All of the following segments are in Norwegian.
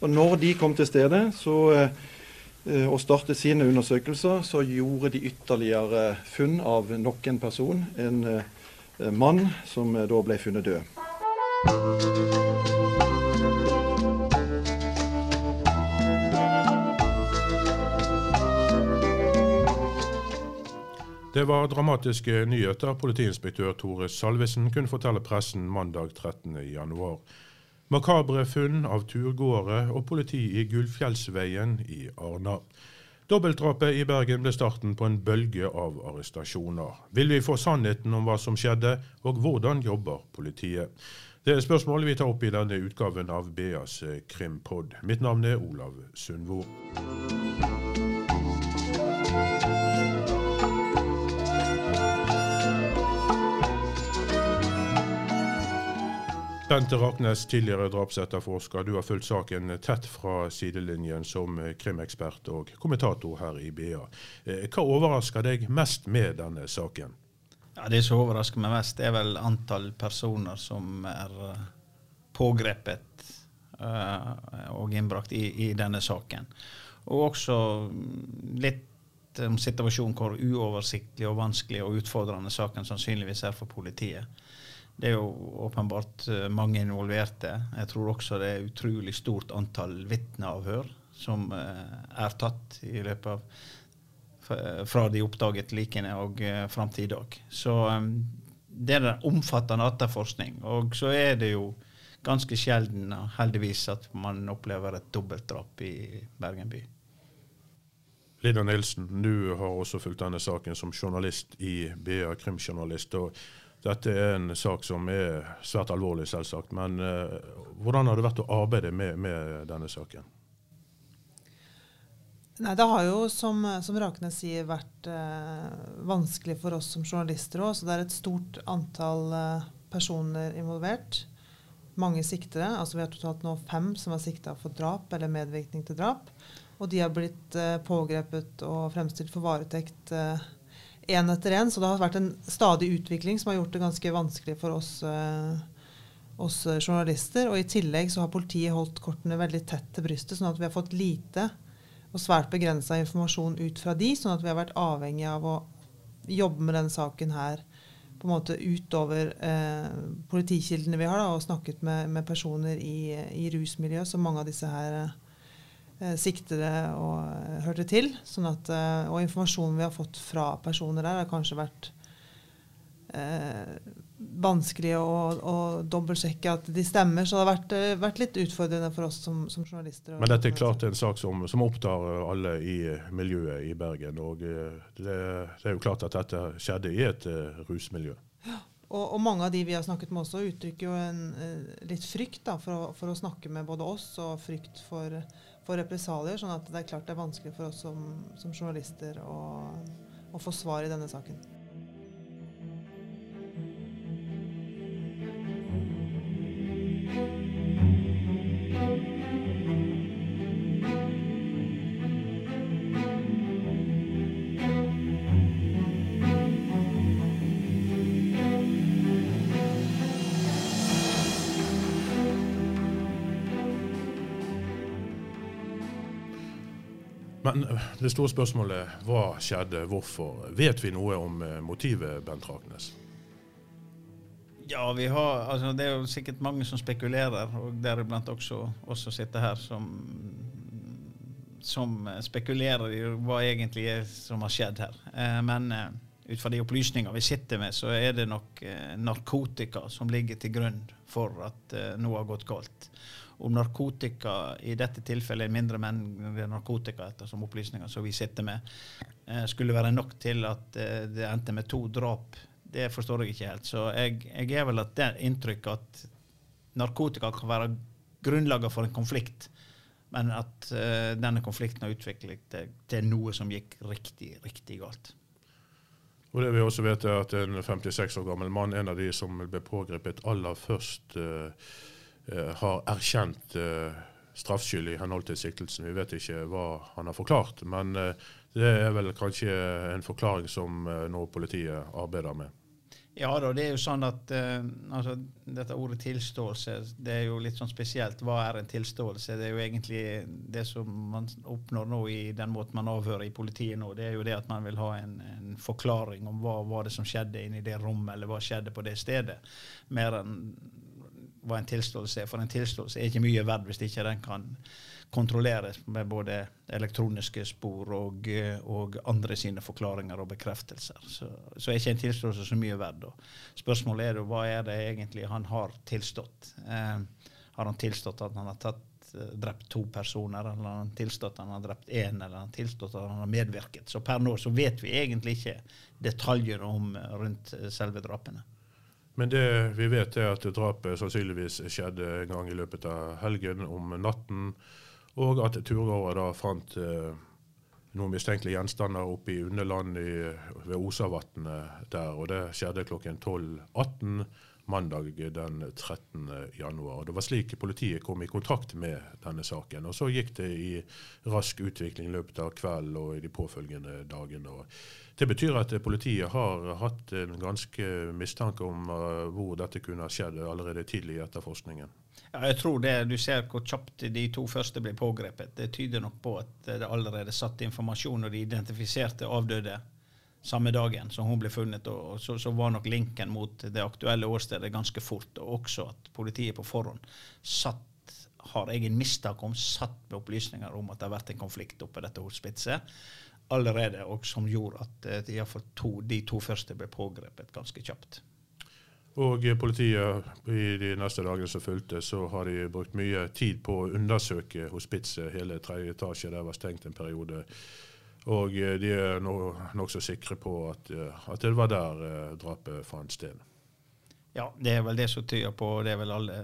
Og når de kom til stedet så, eh, og startet sine undersøkelser, så gjorde de ytterligere funn av nok en person. En eh, mann som da ble funnet død. Det var dramatiske nyheter politiinspektør Tore Salvesen kunne fortelle pressen mandag 13.1. Makabre funn av turgåere og politi i Gullfjellsveien i Arna. Dobbeltdrapet i Bergen ble starten på en bølge av arrestasjoner. Vil vi få sannheten om hva som skjedde, og hvordan jobber politiet? Det er spørsmålet vi tar opp i denne utgaven av BAs Krimpod. Mitt navn er Olav Sundvo. Bente Raknes, tidligere drapsetterforsker. Du har fulgt saken tett fra sidelinjen som krimekspert og kommentator her i BA. Eh, hva overrasker deg mest med denne saken? Ja, Det som overrasker meg mest, er vel antall personer som er eh, pågrepet uh, og innbrakt i, i, denne saken. Og også litt om situasjonen hvor uoversiktlig og vanskelig og utfordrende saken sannsynligvis er for politiet. Det er jo åpenbart eh, mange involverte. Jeg tror også det er utrolig stort antall vitneavhør som eh, er tatt i løpet av fra de oppdaget likene og uh, fram til i dag. Så det er en omfattende etterforskning. Og så er det jo ganske sjelden, heldigvis, at man opplever et dobbeltdrap i Bergen by. Lina Nilsen, du har også fulgt denne saken som journalist i BA krimjournalist. og dette er en sak som er svært alvorlig, selvsagt. Men uh, hvordan har det vært å arbeide med, med denne saken? Nei, Det har jo, som, som Raknes sier, vært uh, vanskelig for oss som journalister òg. Det er et stort antall uh, personer involvert. Mange siktere. altså Vi har totalt nå fem som er sikta for drap eller medvirkning til drap. Og de har blitt pågrepet og fremstilt for varetekt én etter én. Så det har vært en stadig utvikling som har gjort det ganske vanskelig for oss, eh, oss journalister. Og i tillegg så har politiet holdt kortene veldig tett til brystet, sånn at vi har fått lite og svært begrensa informasjon ut fra de, sånn at vi har vært avhengig av å jobbe med denne saken her på en måte utover eh, politikildene vi har, da, og snakket med, med personer i, i rusmiljøet, som mange av disse her eh, Eh, siktede og eh, hørte til. Sånn at, eh, og informasjonen vi har fått fra personer der, har kanskje vært eh, vanskelig å, å dobbeltsjekke at de stemmer. Så det har vært, vært litt utfordrende for oss som, som journalister. Men dette er klart en sak som, som, opptar alle i miljøet i Bergen. Og det, det, er jo klart at dette skjedde i et uh, rusmiljø. Ja. Og, og, mange av de vi har snakket med også, uttrykker jo en, litt frykt da, for, å, for, å, snakke med både oss og frykt for for represalier. sånn at det er klart det er vanskelig for oss som, som journalister å, å få svar i denne saken. Men eh, det store spørsmålet hva skjedde, hvorfor? Vet vi noe om eh, motivet, Bent Raknes? Ja, vi har, altså det er jo sikkert mange som spekulerer, og deriblant også oss som sitter her, som, som spekulerer i hva egentlig er som har skjedd her. Eh, men ut fra de opplysninger vi sitter med, så er det nok narkotika som ligger til grunn for at noe har gått galt om narkotika i dette tilfellet er mindre mengder narkotika etter som opplysninger som vi sitter med, eh, skulle være nok til at eh, det endte med to drap. Det forstår jeg ikke helt. Så jeg, jeg er vel at det inntrykk at narkotika kan være grunnlaget for en konflikt, men at denne konflikten har utviklet seg til noe som gikk riktig, riktig galt. Og det vi også vet er at En 56 år gammel mann, en av de som ble pågrepet aller først, uh, Eh, har erkjent eh, straffskyld i henhold til siktelsen. Vi vet ikke hva han har forklart, men eh, det er vel kanskje en forklaring som nå politiet arbeider med. Ja da, det er jo sånn at uh, altså, Dette ordet tilståelse det er jo litt sånn spesielt. Hva er en tilståelse? Det er jo egentlig det som man oppnår nå i den måten man avhører i politiet nå. Det er jo det at man vil ha en, en forklaring om hva var det som skjedde inni det rommet, eller hva skjedde på det stedet. Mer enn hva en tilståelse er. For en tilståelse er ikke mye verdt hvis ikke den kan kontrolleres med både elektroniske spor og, og andre sine forklaringer og bekreftelser. Så, så er ikke en tilståelse så mye verdt. Spørsmålet er da hva er det egentlig han har tilstått. Eh, har han tilstått at han har tatt, eh, drept to personer, eller har han tilstått at han har drept én, eller har han tilstått at han har medvirket? Så per nå så vet vi egentlig ikke detaljer om rundt selve drapene. Men det vi vet er at drapet sannsynligvis skjedde en gang i løpet av helgen om natten. Og at turgåere da fant eh, noen mistenkelige gjenstander oppe i Underland i, ved Osavatnet der. Og det skjedde klokken 12.18 mandag den 13. januar. Det var slik politiet kom i kontakt med denne saken. Og så gikk det i rask utvikling i løpet av kvelden og i de påfølgende dagene. Det betyr at politiet har hatt en ganske mistanke om uh, hvor dette kunne ha skjedd allerede tidlig i etterforskningen. Ja, jeg tror det. Du ser hvor kjapt de to første ble pågrepet. Det tyder nok på at det allerede satt informasjon, og de identifiserte avdøde samme dagen som hun ble funnet. og så, så, var nok linken mot det aktuelle åstedet ganske fort. Og også at politiet på forhånd satt, har jeg en mistanke om, satt med opplysninger om at det har vært en konflikt oppe dette hospitset allerede, og som gjorde at uh, de, to, de to første ble pågrepet ganske kjapt. Og politiet i de neste dagene som fulgte, så har de brukt mye tid på å undersøke hospitset. Hele tredje etasje der var stengt en periode. Og eh, de er nokså sikre på at, eh, at, det var der eh, drapet fant sted. Ja, det er vel det som tyder på, og det er vel alle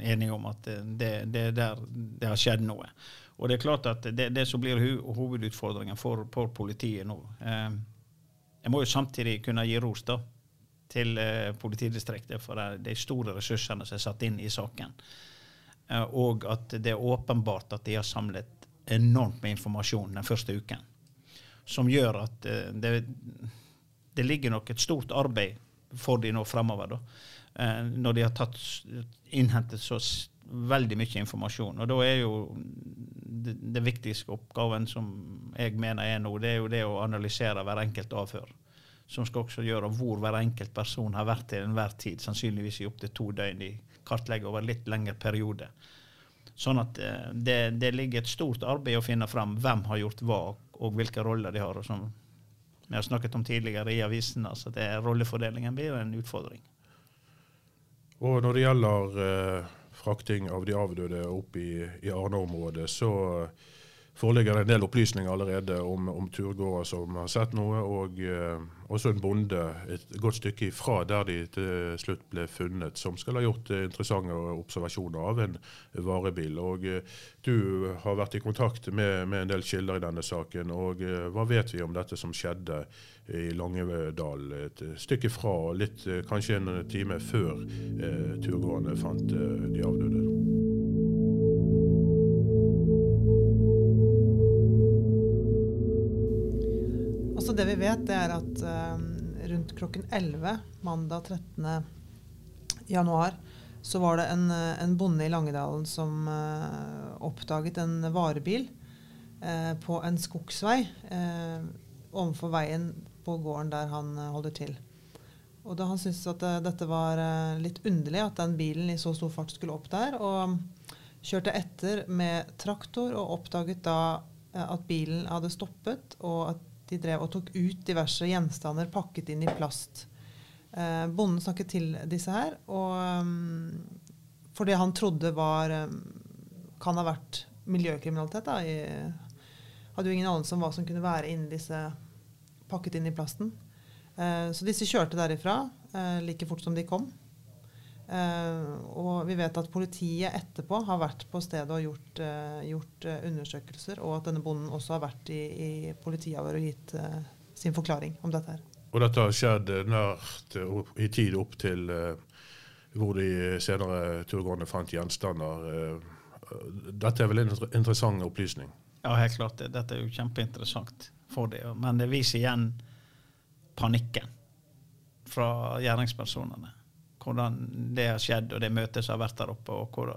enige om, at det, det er der det har skjedd noe. Og det er klart at det, det som blir hovedutfordringen for, for politiet nå eh, Jeg må jo samtidig kunne gi ros da, til eh, politidistriktet for de store ressursene som er satt inn i saken. Eh, og at det er åpenbart at de har samlet enormt med informasjon den første uken som gjør at eh, det, det, ligger nok et stort arbeid for de nå fremover. Når de har tatt, innhentet så veldig mye informasjon. Og da er jo det, viktigste oppgaven som jeg mener er nå, det er jo det å analysere hver enkelt avhør. Som skal også gjøre hvor hver enkelt person har vært til enhver tid, sannsynligvis i opptil to døgn. De kartlegger over litt lengre periode. Sånn at eh, det, det, ligger et stort arbeid å finne fram hvem har gjort hva, og hvilke roller de har. og som vi har snakket om tidligere i avisen, altså det rollefordelingen blir en utfordring. Og når det gjelder eh, frakting av de avdøde opp i, i Arna-området, så foreligger en del opplysninger allerede om, om turgåere som har sett noe, og eh, også en bonde et godt stykke ifra der de til slutt ble funnet, som skal ha gjort eh, interessante observasjoner av en varebil. Og eh, Du har vært i kontakt med, med, en del kilder i denne saken. og eh, Hva vet vi om dette som skjedde i Langevedal, et stykke fra, litt, eh, kanskje en time før turgåerne fant de avdøde? Det vi vet, det er at uh, rundt klokken 11 mandag 13. januar så var det en, en bonde i Langedalen som uh, oppdaget en varebil uh, på en skogsvei uh, overfor veien på gården der han holder til. Og da Han syntes at dette var litt underlig at den bilen i så stor fart skulle opp der. Og kjørte etter med traktor og oppdaget da at bilen hadde stoppet, og at de drev og tok ut diverse gjenstander pakket inn i plast. Eh, bonden snakket til disse her, og um, for det han trodde var um, kan ha vært miljøkriminalitet. Da, i, hadde jo ingen anelse om hva som kunne være inni disse pakket inn i plasten. Eh, så disse kjørte derifra eh, like fort som de kom. Uh, og vi vet at politiet etterpå har vært på stedet og gjort, uh, gjort uh, undersøkelser, og at denne bonden også har vært i, i politiavhør og gitt sin forklaring om dette. her. Og dette har skjedd nært i tid opp til hvor de senere turgående fant gjenstander. dette er vel en interessant opplysning? Ja, helt klart. Dette er jo kjempeinteressant for det. Men det viser igjen panikken fra gjerningspersonene. Hvordan det har skjedd, og det møtet som har vært der oppe. Hvor,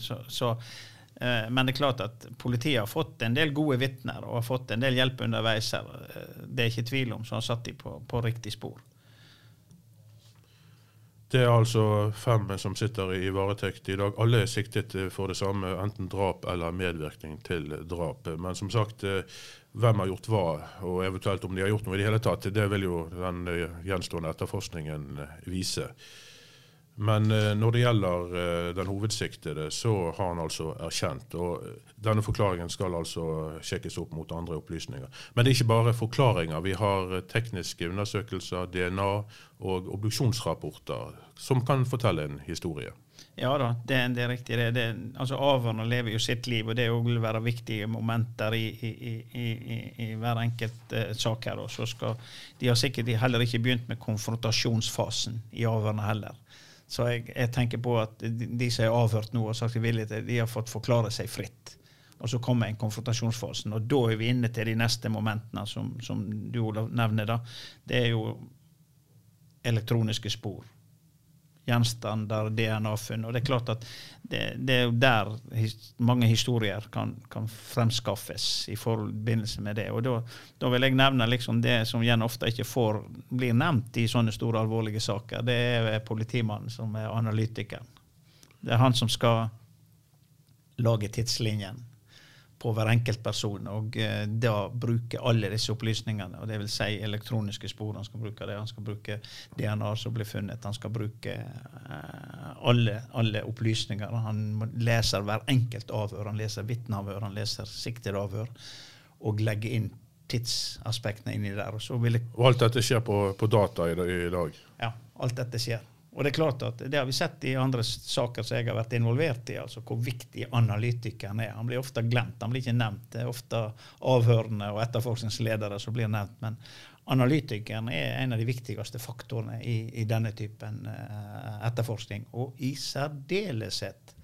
så, så, eh, men det er klart at politiet har fått en del gode vitner og har fått en del hjelp underveis. her. Eh, det er ikke tvil om, så han satt de på, på riktig spor. Det er altså fem som sitter i varetekt i dag. Alle er siktet for det samme, enten drap eller medvirkning til drap. Men som sagt, hvem har gjort hva, og eventuelt om de har gjort noe i det hele tatt, det vil jo den eh, gjenstående etterforskningen eh, vise. Men eh, når det gjelder den hovedsiktede, så har han altså erkjent. Og denne forklaringen skal altså sjekkes opp mot andre opplysninger. Men det er ikke bare forklaringer. Vi har tekniske undersøkelser, DNA og obduksjonsrapporter som kan fortelle en historie. Ja da, det, det er riktig. Det, det, altså Avhørene lever jo sitt liv, og det vil være viktige momenter i, i, i, i hver enkelt uh, sak. her. Så skal, de har sikkert heller ikke begynt med konfrontasjonsfasen i avhørene heller. Så jeg, jeg, tenker på at de, som er avhørt nå, og sagt villige til, de har fått forklare seg fritt. Og så kommer en konfrontasjonsfasen, og da er vi inne til de neste momentene som, som du Olav nevner. da. Det er jo elektroniske spor gjenstander, DNA-funn. Og det er klart at det, det, er jo der mange historier kan, kan, fremskaffes i forbindelse med det. Og da, da vil jeg nevne liksom det som igjen ofte ikke får, blir nevnt i sånne store, alvorlige saker. Det er politimannen som er analytikeren. Det er han som skal lage tidslinjen på hver enkelt person, og eh, da bruke alle disse opplysningene. og vil si elektroniske spor. Han skal bruke det, han skal bruke DNA som blir funnet. Han skal bruke eh, alle, alle, opplysninger. Han leser hver enkelt avhør. Han leser vitneavhør, han leser siktede avhør, og legger inn tidsaspektene inni der. Og, og alt dette skjer på, på data i, i dag? Ja, alt dette skjer. Og Det er klart at det har vi sett i andre saker som jeg har vært involvert i, altså hvor viktig analytikeren er. Han blir ofte glemt, han blir ikke nevnt. Det er ofte avhørende og etterforskningsledere som blir nevnt. Men analytikeren er en av de viktigste faktorene i, i denne typen uh, etterforskning. Og i særdeleshet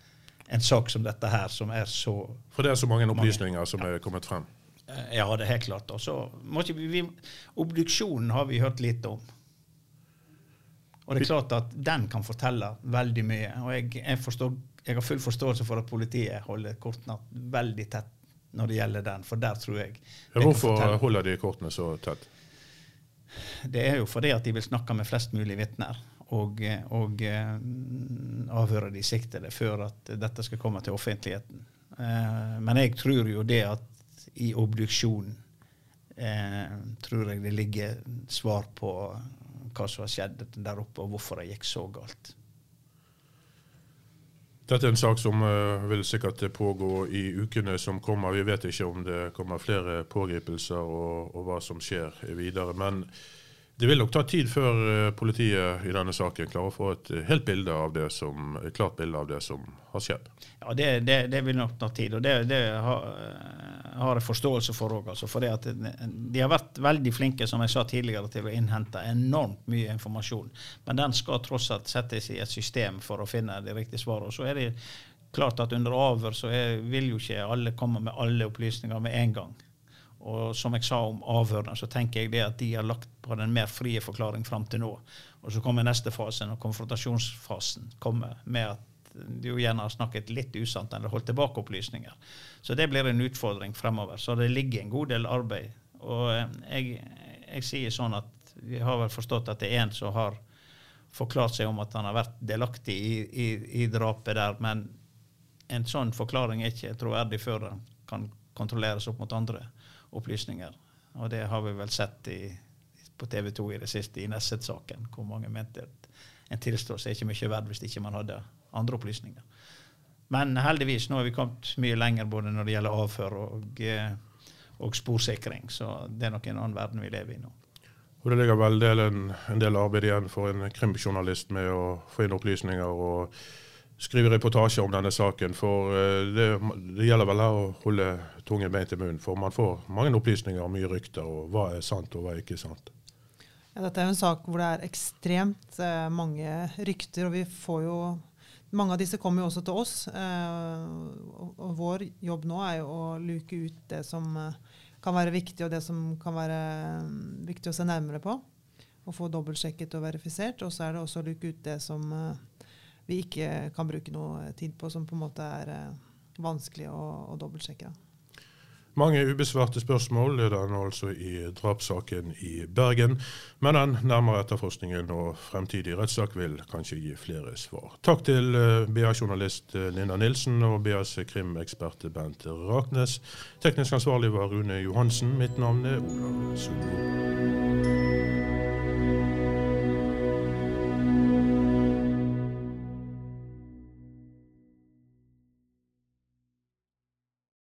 en sak som dette her, som er så For det er så mange opplysninger som er kommet frem? Uh, ja, det er helt klart. Og så Obduksjonen har vi hørt lite om. Og det er klart at den kan fortelle veldig mye. Og jeg, jeg, forstår, jeg har full forståelse for at politiet holder kortene veldig tett når det gjelder den, for der tror jeg Hvorfor holder de kortene så tett? Det er jo fordi at de vil snakke med flest mulig vitner. Og, og uh, avhøre de siktede før at dette skal komme til offentligheten. Uh, men jeg tror jo det at i obduksjonen uh, tror jeg det ligger svar på hva som har skjedd der oppe, og hvorfor det gikk så galt. Dette er en sak som uh, vil sikkert pågå i ukene som kommer. Vi vet ikke om det kommer flere pågripelser og, og hva som skjer videre. Men det vil nok ta tid før uh, politiet i denne saken klarer å få et helt bilde av det som, klart bilde av det som har skjedd. Ja, det, det, det vil nok ta tid. og det, det har, har jeg forståelse for òg. Altså, for de har vært veldig flinke som jeg sa tidligere, til å innhente enormt mye informasjon. Men den skal tross alt settes i et system for å finne det riktige svaret. Og så er det klart at under avhør så er, vil jo ikke alle komme med alle opplysninger med en gang. Og som jeg sa om avhørene, så tenker jeg det at de har lagt på den mer frie forklaring fram til nå. Og så kommer neste fase, når konfrontasjonsfasen kommer med at jo gjerne har snakket litt usant eller holdt tilbake opplysninger. Så det blir en utfordring fremover. Så det ligger en god del arbeid. Og eh, jeg, jeg sier sånn at vi har vel forstått at det er en som har forklart seg om at han har vært delaktig i, i, i drapet der, men en sånn forklaring er ikke troverdig før den kan kontrolleres opp mot andre opplysninger. Og det har vi vel sett i, på TV 2 i det siste, i Nesset-saken, hvor mange mente at en tilståelse er ikke mye verdt hvis ikke man hadde andre opplysninger. Men heldigvis, nå har vi kommet mye lenger både når det gjelder avhør og, eh, og sporsikring. Så det er nok en annen verden vi lever i nå. Og Det ligger vel del, en, en, del arbeid igjen for en krimjournalist med å få inn opplysninger og skrive reportasjer om denne saken. For eh, det, det gjelder vel her å holde tunge bein til munnen. For man får mange opplysninger og mye rykter, og hva er sant og hva er ikke sant. Ja, dette er jo en sak hvor det er ekstremt eh, mange rykter, og vi får jo mange av disse kommer jo også til oss. Eh, og vår jobb nå er jo å luke ut det som eh, kan være viktig, og det som kan være mm, viktig å se nærmere på. og få dobbeltsjekket og verifisert. Og så er det også å luke ut det som eh, vi ikke kan bruke noe tid på, som på en måte er vanskelig å, å dobbeltsjekke. Mange ubesvarte spørsmål er den altså i drapssaken i Bergen, men den nærmere etterforskningen og fremtidig rettssak vil kanskje gi flere svar. Takk til eh, BA-journalist Linda Nilsen og BAs krimekspert Bent Raknes. Teknisk ansvarlig var Rune Johansen. Mitt navn er Olav Sundbo.